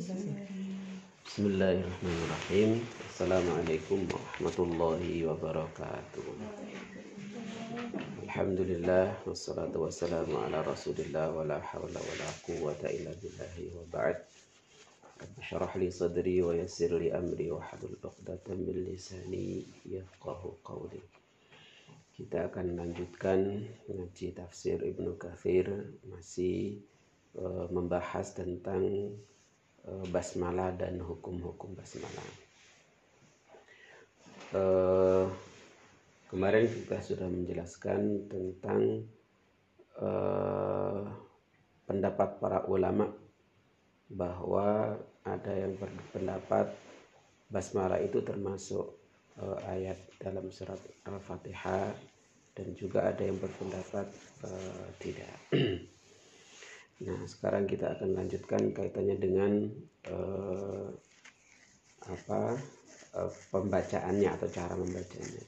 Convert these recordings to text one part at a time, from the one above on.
Bismillahirrahmanirrahim. Assalamualaikum warahmatullahi wabarakatuh. Alhamdulillah wassalatu wassalamu ala Rasulillah wa la hawla wa la quwwata illa billahi wa ba'd. Syrah li sadri wa yassir li amri wa hlul 'uqdatam min lisani yafqahu qawli. Kita akan melanjutkan ngaji tafsir Ibnu Katsir masih uh, membahas tentang basmalah dan hukum-hukum basmalah. Uh, kemarin kita sudah menjelaskan tentang uh, pendapat para ulama bahwa ada yang berpendapat basmalah itu termasuk uh, ayat dalam surat Al-Fatihah dan juga ada yang berpendapat tidak. nah, sekarang kita akan lanjutkan kaitannya dengan uh, apa uh, pembacaannya atau cara membacanya.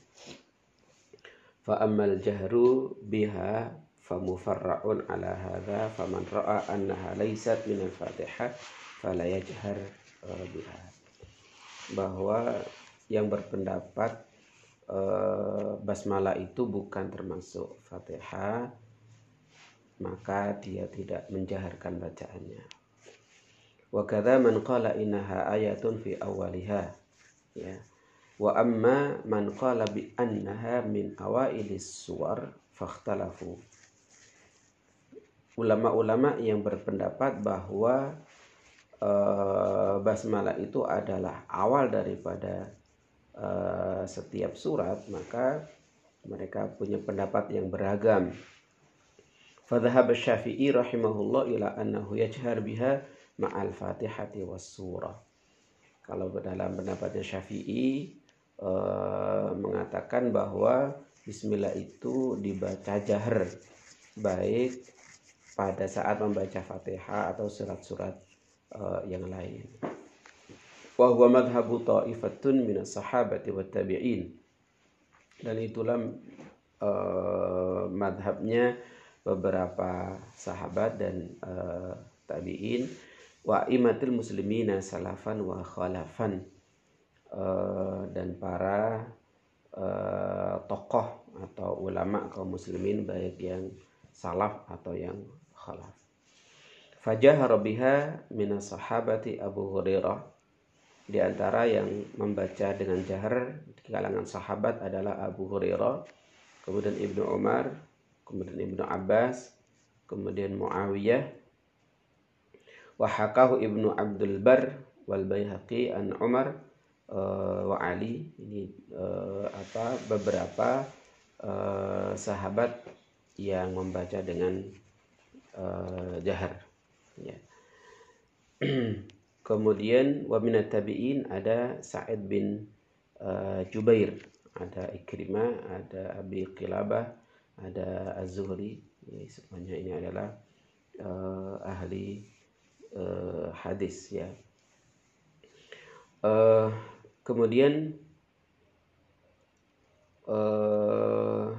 Fa ammal jahru biha famufarra'un ala hadha faman ra'a annaha laysat min al-Fatihah fala yajhar uh, biha. Bahwa yang berpendapat uh, basmalah itu bukan termasuk Fatihah maka dia tidak menjaharkan bacaannya. Wa kadza man qala innaha ayatun fi awwaliha ya. Wa amma man qala bi annaha min awailis suwar fakhtalafu. Ulama-ulama yang berpendapat bahwa uh, basmalah itu adalah awal daripada uh, setiap surat maka mereka punya pendapat yang beragam. Fadhhab Syafi'i rahimahullah ila annahu yajhar biha ma'al Fatihati was surah. Kalau dalam pendapatnya Syafi'i uh, mengatakan bahwa bismillah itu dibaca jahar baik pada saat membaca Fatihah atau surat-surat uh, yang lain wa huwa madhhabu ta'ifatun minas sahabati wat tabi'in dan itulah uh, madhabnya beberapa sahabat dan uh, tabi'in. Wa imatil muslimina salafan wa khalafan. Uh, dan para uh, tokoh atau ulama kaum muslimin baik yang salaf atau yang khalaf. Fajahara biha minas sahabati Abu Hurairah. Di antara yang membaca dengan jahar di kalangan sahabat adalah Abu Hurairah, kemudian Ibnu Umar, kemudian Ibnu Abbas, kemudian Muawiyah, wahakahu Ibnu Abdul Bar wal Baihaqi an Umar uh, wa Ali. Ini uh, apa beberapa uh, sahabat yang membaca dengan uh, jahar. Ya. Kemudian wa minat tabi'in ada Sa'id bin uh, Jubair, ada Ikrimah, ada Abi Qilabah, ada Az-Zuhri. Ya, semuanya ini adalah uh, ahli uh, hadis ya. Uh, kemudian uh,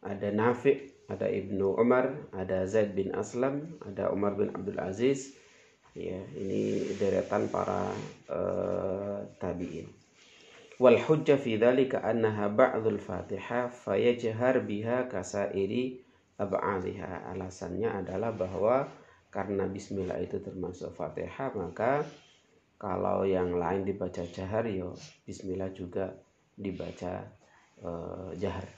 ada Nafi', ada Ibnu Umar, ada Zaid bin Aslam, ada Umar bin Abdul Aziz, ya ini deretan para uh, tabi'in wal hujjah fi dzalika annaha ba'dul fatihah fayajhar biha kasairi ab'aliha alasannya adalah bahwa karena bismillah itu termasuk fatihah maka kalau yang lain dibaca jahar ya bismillah juga dibaca uh, jahar.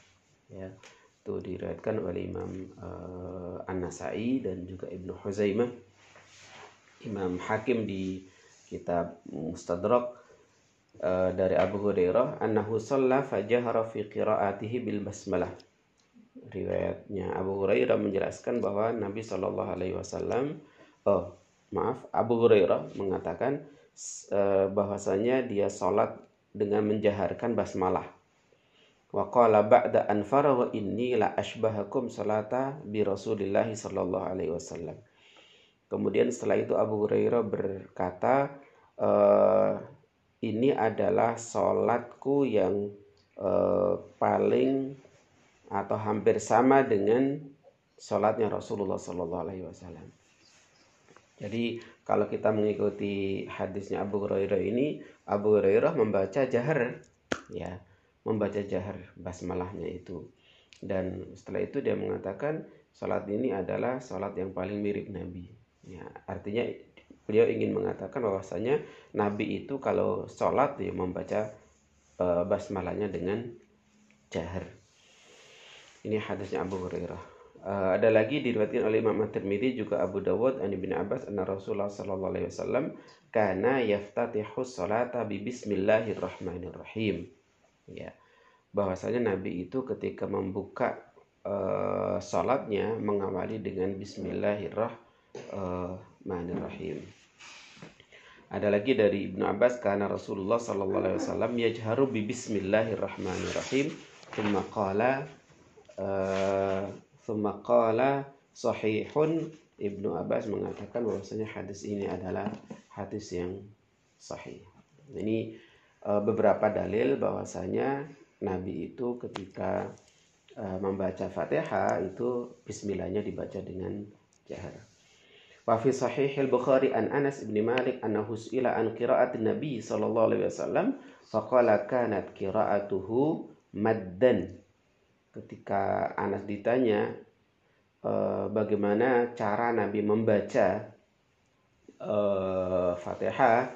Ya itu diriwayatkan oleh Imam uh, An-Nasai dan juga Ibnu Huzaimah. Imam Hakim di kitab Mustadrak uh, dari Abu Hurairah annahu shalla fajahara fi qiraatihi bil basmalah. Riwayatnya Abu Hurairah menjelaskan bahwa Nabi Shallallahu alaihi wasallam oh maaf Abu Hurairah mengatakan uh, bahwasanya dia sholat dengan menjaharkan basmalah. Wa qala ba'da an faragha inni la ashbahakum salata bi Rasulillah sallallahu alaihi wasallam. Kemudian setelah itu Abu Hurairah berkata, e, ini adalah sholatku yang e, paling atau hampir sama dengan sholatnya Rasulullah Sallallahu Alaihi Wasallam. Jadi kalau kita mengikuti hadisnya Abu Hurairah ini, Abu Hurairah membaca jahar, ya, membaca jahar basmalahnya itu. Dan setelah itu dia mengatakan salat ini adalah salat yang paling mirip Nabi. Ya, artinya beliau ingin mengatakan bahwasanya Nabi itu kalau sholat dia membaca uh, basmalahnya dengan jahar. Ini hadisnya Abu Hurairah. Uh, ada lagi diriwayatkan oleh Imam At-Tirmidzi juga Abu Dawud an Ibnu Abbas anna Rasulullah sallallahu alaihi wasallam kana yaftatihu salata bi bismillahirrahmanirrahim. Ya. Bahwasanya Nabi itu ketika membuka uh, salatnya mengawali dengan bismillahirrahmanirrahim. Ada lagi dari Ibnu Abbas karena Rasulullah sallallahu alaihi wasallam yajharu bi bismillahirrahmanirrahim. Thumma qala uh, Thumma qala sahihun Ibnu Abbas mengatakan bahwasanya hadis ini adalah hadis yang sahih. Ini uh, beberapa dalil bahwasanya Nabi itu ketika uh, membaca Fatihah itu bismillahnya dibaca dengan jahar. Wa sahih al-Bukhari an Anas bin Malik annahu ila an qira'at Nabi sallallahu alaihi wasallam faqala kanat qira'atuhu maddan. Ketika Anas ditanya e, bagaimana cara Nabi membaca e, Fatihah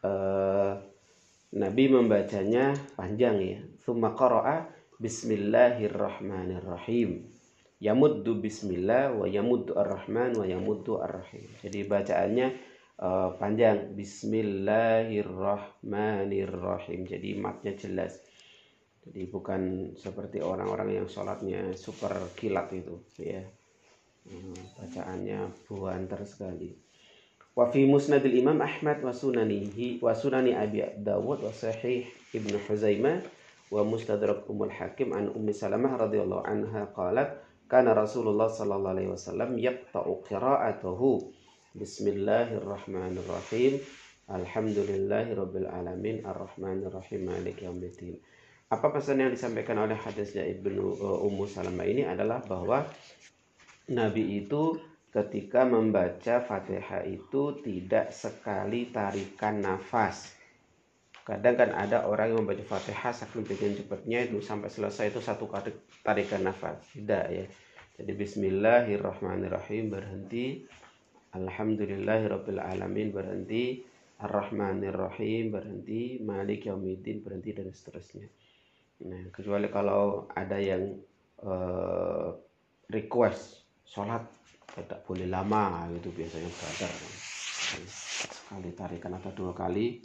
e, Nabi membacanya panjang ya. Thumma qara'a bismillahirrahmanirrahim yamuddu bismillah wa yamuddu ar-rahman wa yamuddu ar-rahim jadi bacaannya uh, panjang bismillahirrahmanirrahim jadi matnya jelas jadi bukan seperti orang-orang yang sholatnya super kilat itu, ya. Hmm, bacaannya buantar sekali. Wa fi musnadil Imam Ahmad wa sunanihi wa sunani Abi Dawud wa sahih Ibnu Huzaimah wa mustadrak Ummul Hakim an Ummi Salamah radhiyallahu anha qalat kana Rasulullah sallallahu alaihi wasallam yaqta'u qira'atahu. Bismillahirrahmanirrahim. Alhamdulillahi rabbil alamin. Arrahmanirrahim. Apa pesan yang disampaikan oleh hadisnya Ibnu uh, Ummu Salamah ini adalah bahwa Nabi itu ketika membaca Fatihah itu tidak sekali tarikan nafas. Kadang kan ada orang yang membaca Fatihah saking pengen cepatnya itu sampai selesai itu satu kali tarikan nafas. Tidak ya. Jadi bismillahirrahmanirrahim berhenti. Alhamdulillahirabbil alamin berhenti. Ar-Rahmanirrahim berhenti. Malik yaumiddin berhenti dan seterusnya. Nah, kecuali kalau ada yang uh, request sholat tidak boleh lama gitu biasanya brother sekali tarikan atau dua kali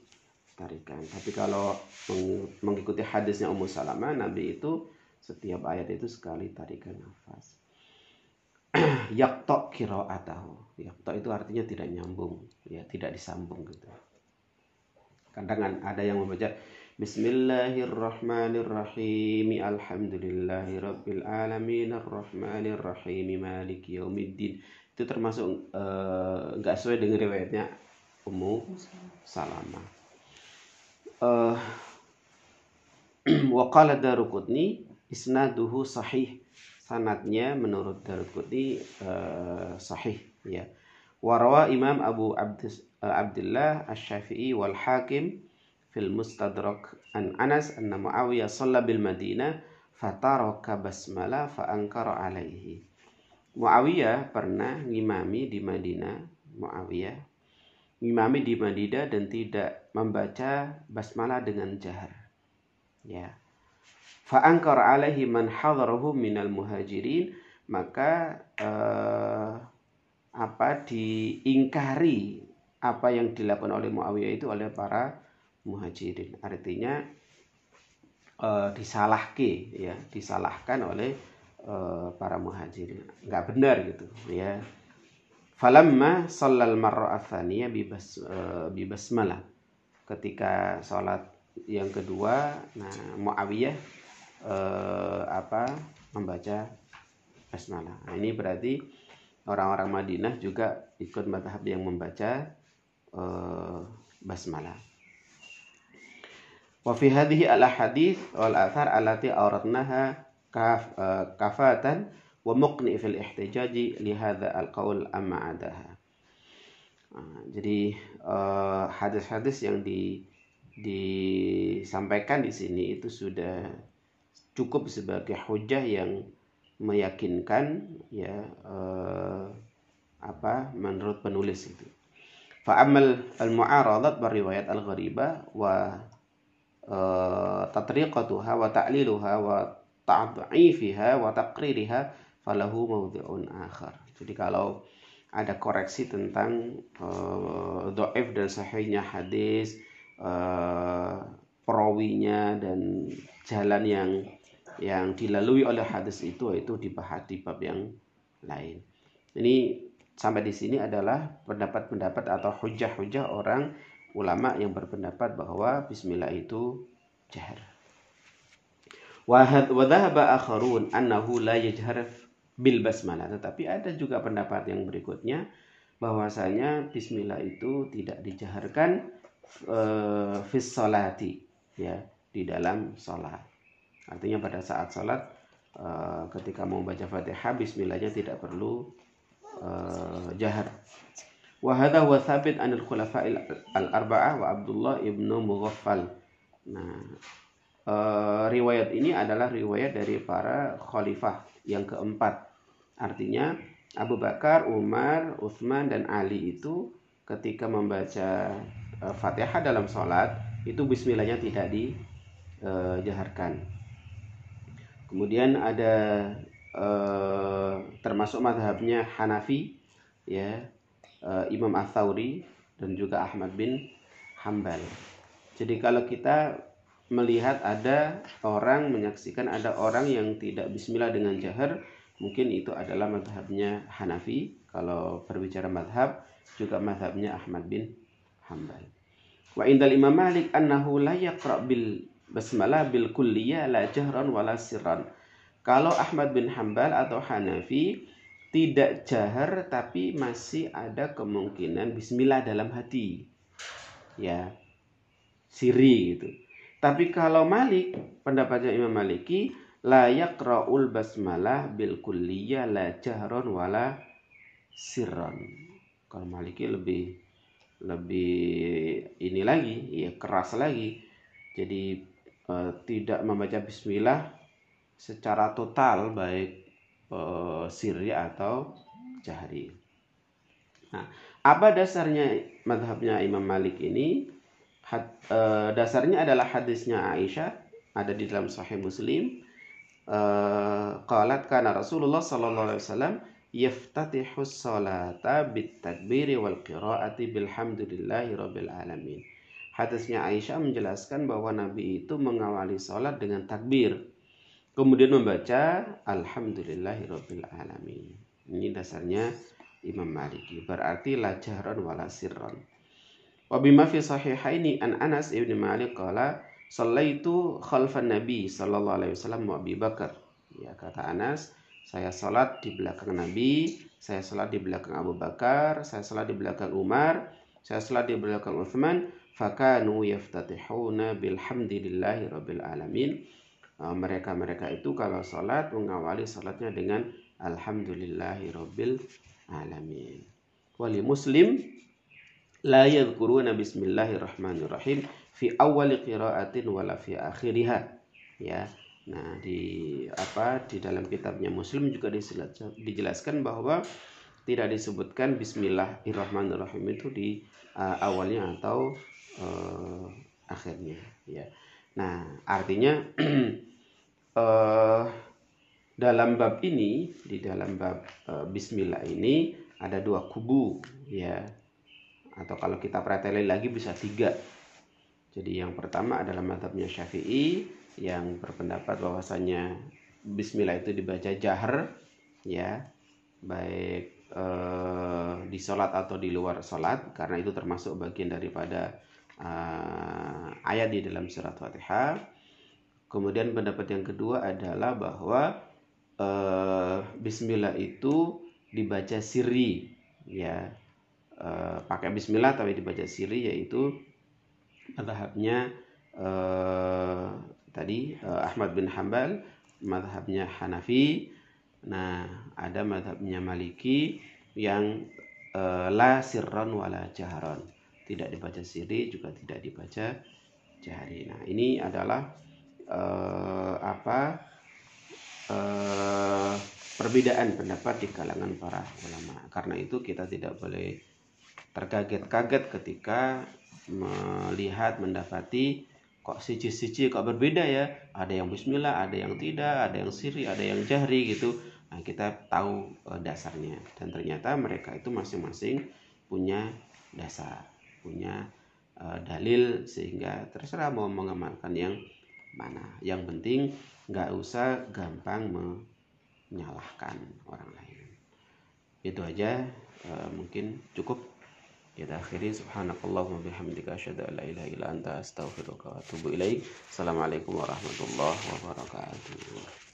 tarikan tapi kalau mengikuti hadisnya Ummu Salamah Nabi itu setiap ayat itu sekali tarikan nafas yaktok atahu yaktok itu artinya tidak nyambung ya tidak disambung gitu kadang ada yang membaca Bismillahirrahmanirrahim. Alhamdulillahi rabbil alamin arrahmanirrahim maliki yaumiddin. Itu termasuk enggak uh, sesuai dengan riwayatnya Ummu Salamah. Uh, wa qala Daruqutni isnaduhu sahih. Sanadnya menurut Daruqutni uh, sahih ya. Warawa Imam Abu Abdus, uh, Abdullah Asy-Syafi'i wal Hakim fil mustadrak an Anas anna Muawiyah shalla bil Madinah fataraka basmala fa ankara alaihi. Muawiyah pernah ngimami di Madinah, Muawiyah ngimami di Madinah dan tidak membaca basmalah dengan jahar. Ya. Fa ankara alaihi man hadarahu minal muhajirin, maka uh, apa diingkari apa yang dilakukan oleh Muawiyah itu oleh para muhajirin artinya uh, disalahke ya disalahkan oleh uh, para muhajirin nggak benar gitu ya falamma sallal marra atsaniyah bibas uh, bibasmalah ketika sholat yang kedua nah Muawiyah uh, apa membaca basmalah. Nah, ini berarti orang-orang Madinah juga ikut madhab yang membaca uh, basmalah. Wa fi hadhihi al ahadith wal athar allati uh, kafatan li hadha al qaul amma adaha. Nah, jadi eh, hadis-hadis yang di disampaikan di sini itu sudah cukup sebagai hujah yang meyakinkan ya eh, apa menurut penulis itu. Fa'amal al-mu'aradat beriwayat al-gharibah wa uh, tatriqatuha wa ta'liluha wa ta'dhifiha wa taqririha falahu mawdhi'un akhar. Jadi kalau ada koreksi tentang uh, do'if dan sahihnya hadis, uh, perawinya dan jalan yang yang dilalui oleh hadis itu itu dibahas di bab yang lain. Ini sampai di sini adalah pendapat-pendapat atau hujah-hujah orang ulama yang berpendapat bahwa bismillah itu jahar. Wa dhahaba akharun annahu la yajhar bil basmalah. Tetapi ada juga pendapat yang berikutnya bahwasanya bismillah itu tidak dijaharkan uh, fis salati ya di dalam salat. Artinya pada saat salat uh, ketika mau baca Fatihah bismillahnya tidak perlu uh, jahar. Wa hadha huwa thabit anil khulafa'il al-arba'ah wa Abdullah ibnu Mughaffal. Nah, riwayat ini adalah riwayat dari para khalifah yang keempat. Artinya Abu Bakar, Umar, Uthman dan Ali itu ketika membaca uh, Fatihah dalam sholat itu bismillahnya tidak dijaharkan. Uh, Kemudian ada uh, termasuk madhabnya Hanafi ya uh, Imam Ats-Tsauri dan juga Ahmad bin Hambal. Jadi kalau kita melihat ada orang menyaksikan ada orang yang tidak bismillah dengan jahar, mungkin itu adalah madhabnya Hanafi. Kalau berbicara madhab, juga madhabnya Ahmad bin Hambal. Wa indal Imam Malik annahu la yaqra bil basmalah bil kulliyah la jahran wala sirran. Kalau Ahmad bin Hambal atau Hanafi tidak jahar tapi masih ada kemungkinan bismillah dalam hati. Ya. Siri gitu. Tapi kalau Malik, pendapatnya Imam Maliki, la yaqra'ul basmalah bil kulliyah la jahron wala sirron. Kalau Maliki lebih lebih ini lagi, ya keras lagi. Jadi uh, tidak membaca bismillah secara total baik uh, sirri atau jahri. Nah, apa dasarnya madhabnya Imam Malik ini? Had, uh, dasarnya adalah hadisnya Aisyah ada di dalam Sahih Muslim. Uh, qalat kana Rasulullah sallallahu alaihi wasallam yaftatihu salata bit takbiri wal qiraati bilhamdulillahi rabbil alamin. Hadisnya Aisyah menjelaskan bahwa Nabi itu mengawali salat dengan takbir kemudian membaca alhamdulillahirabbil alamin. Ini dasarnya Imam Maliki. Berarti la jahran wala sirran. Wa bima fi sahihaini an Anas ibn Malik qala sallaitu khalfan Nabi sallallahu alaihi wasallam wa Abi Bakar. Ya kata Anas, saya salat di belakang Nabi, saya salat di belakang Abu Bakar, saya salat di belakang Umar, saya salat di belakang Uthman, fakanu yaftatihuna bilhamdillahi rabbil alamin. Uh, mereka-mereka itu kalau sholat mengawali sholatnya dengan alhamdulillahi rabbil alamin. Wali muslim la yadhkuruna bismillahirrahmanirrahim fi awali qiraatin wala fi akhiriha. Ya. Nah di apa di dalam kitabnya muslim juga dijelaskan bahwa tidak disebutkan bismillahirrahmanirrahim itu di uh, awalnya atau uh, akhirnya. Ya. Nah artinya uh, dalam bab ini di dalam bab uh, Bismillah ini ada dua kubu ya. Atau kalau kita perhatikan lagi bisa tiga jadi yang pertama adalah madhabnya Syafi'i yang berpendapat bahwasanya Bismillah itu dibaca jahar ya baik uh, di sholat atau di luar sholat karena itu termasuk bagian daripada uh, ayat di dalam surat Fatihah. Kemudian pendapat yang kedua adalah bahwa uh, Bismillah itu dibaca siri, ya uh, pakai Bismillah tapi dibaca siri yaitu madhabnya uh, tadi uh, Ahmad bin Hambal, madhabnya Hanafi, nah ada madhabnya Maliki yang uh, la sirran wala jaharon tidak dibaca siri juga tidak dibaca jahri nah ini adalah uh, apa uh, perbedaan pendapat di kalangan para ulama. Karena itu kita tidak boleh terkaget-kaget ketika melihat mendapati kok siji-siji kok berbeda ya ada yang bismillah ada yang tidak ada yang siri ada yang jahri gitu nah kita tahu dasarnya dan ternyata mereka itu masing-masing punya dasar punya uh, dalil sehingga terserah mau mengamalkan yang mana. Yang penting nggak usah gampang menyalahkan orang lain. Itu aja uh, mungkin cukup kita akhiri subhanakallahumma bihamdika asyhadu an la ilaha. Assalamualaikum warahmatullahi wabarakatuh.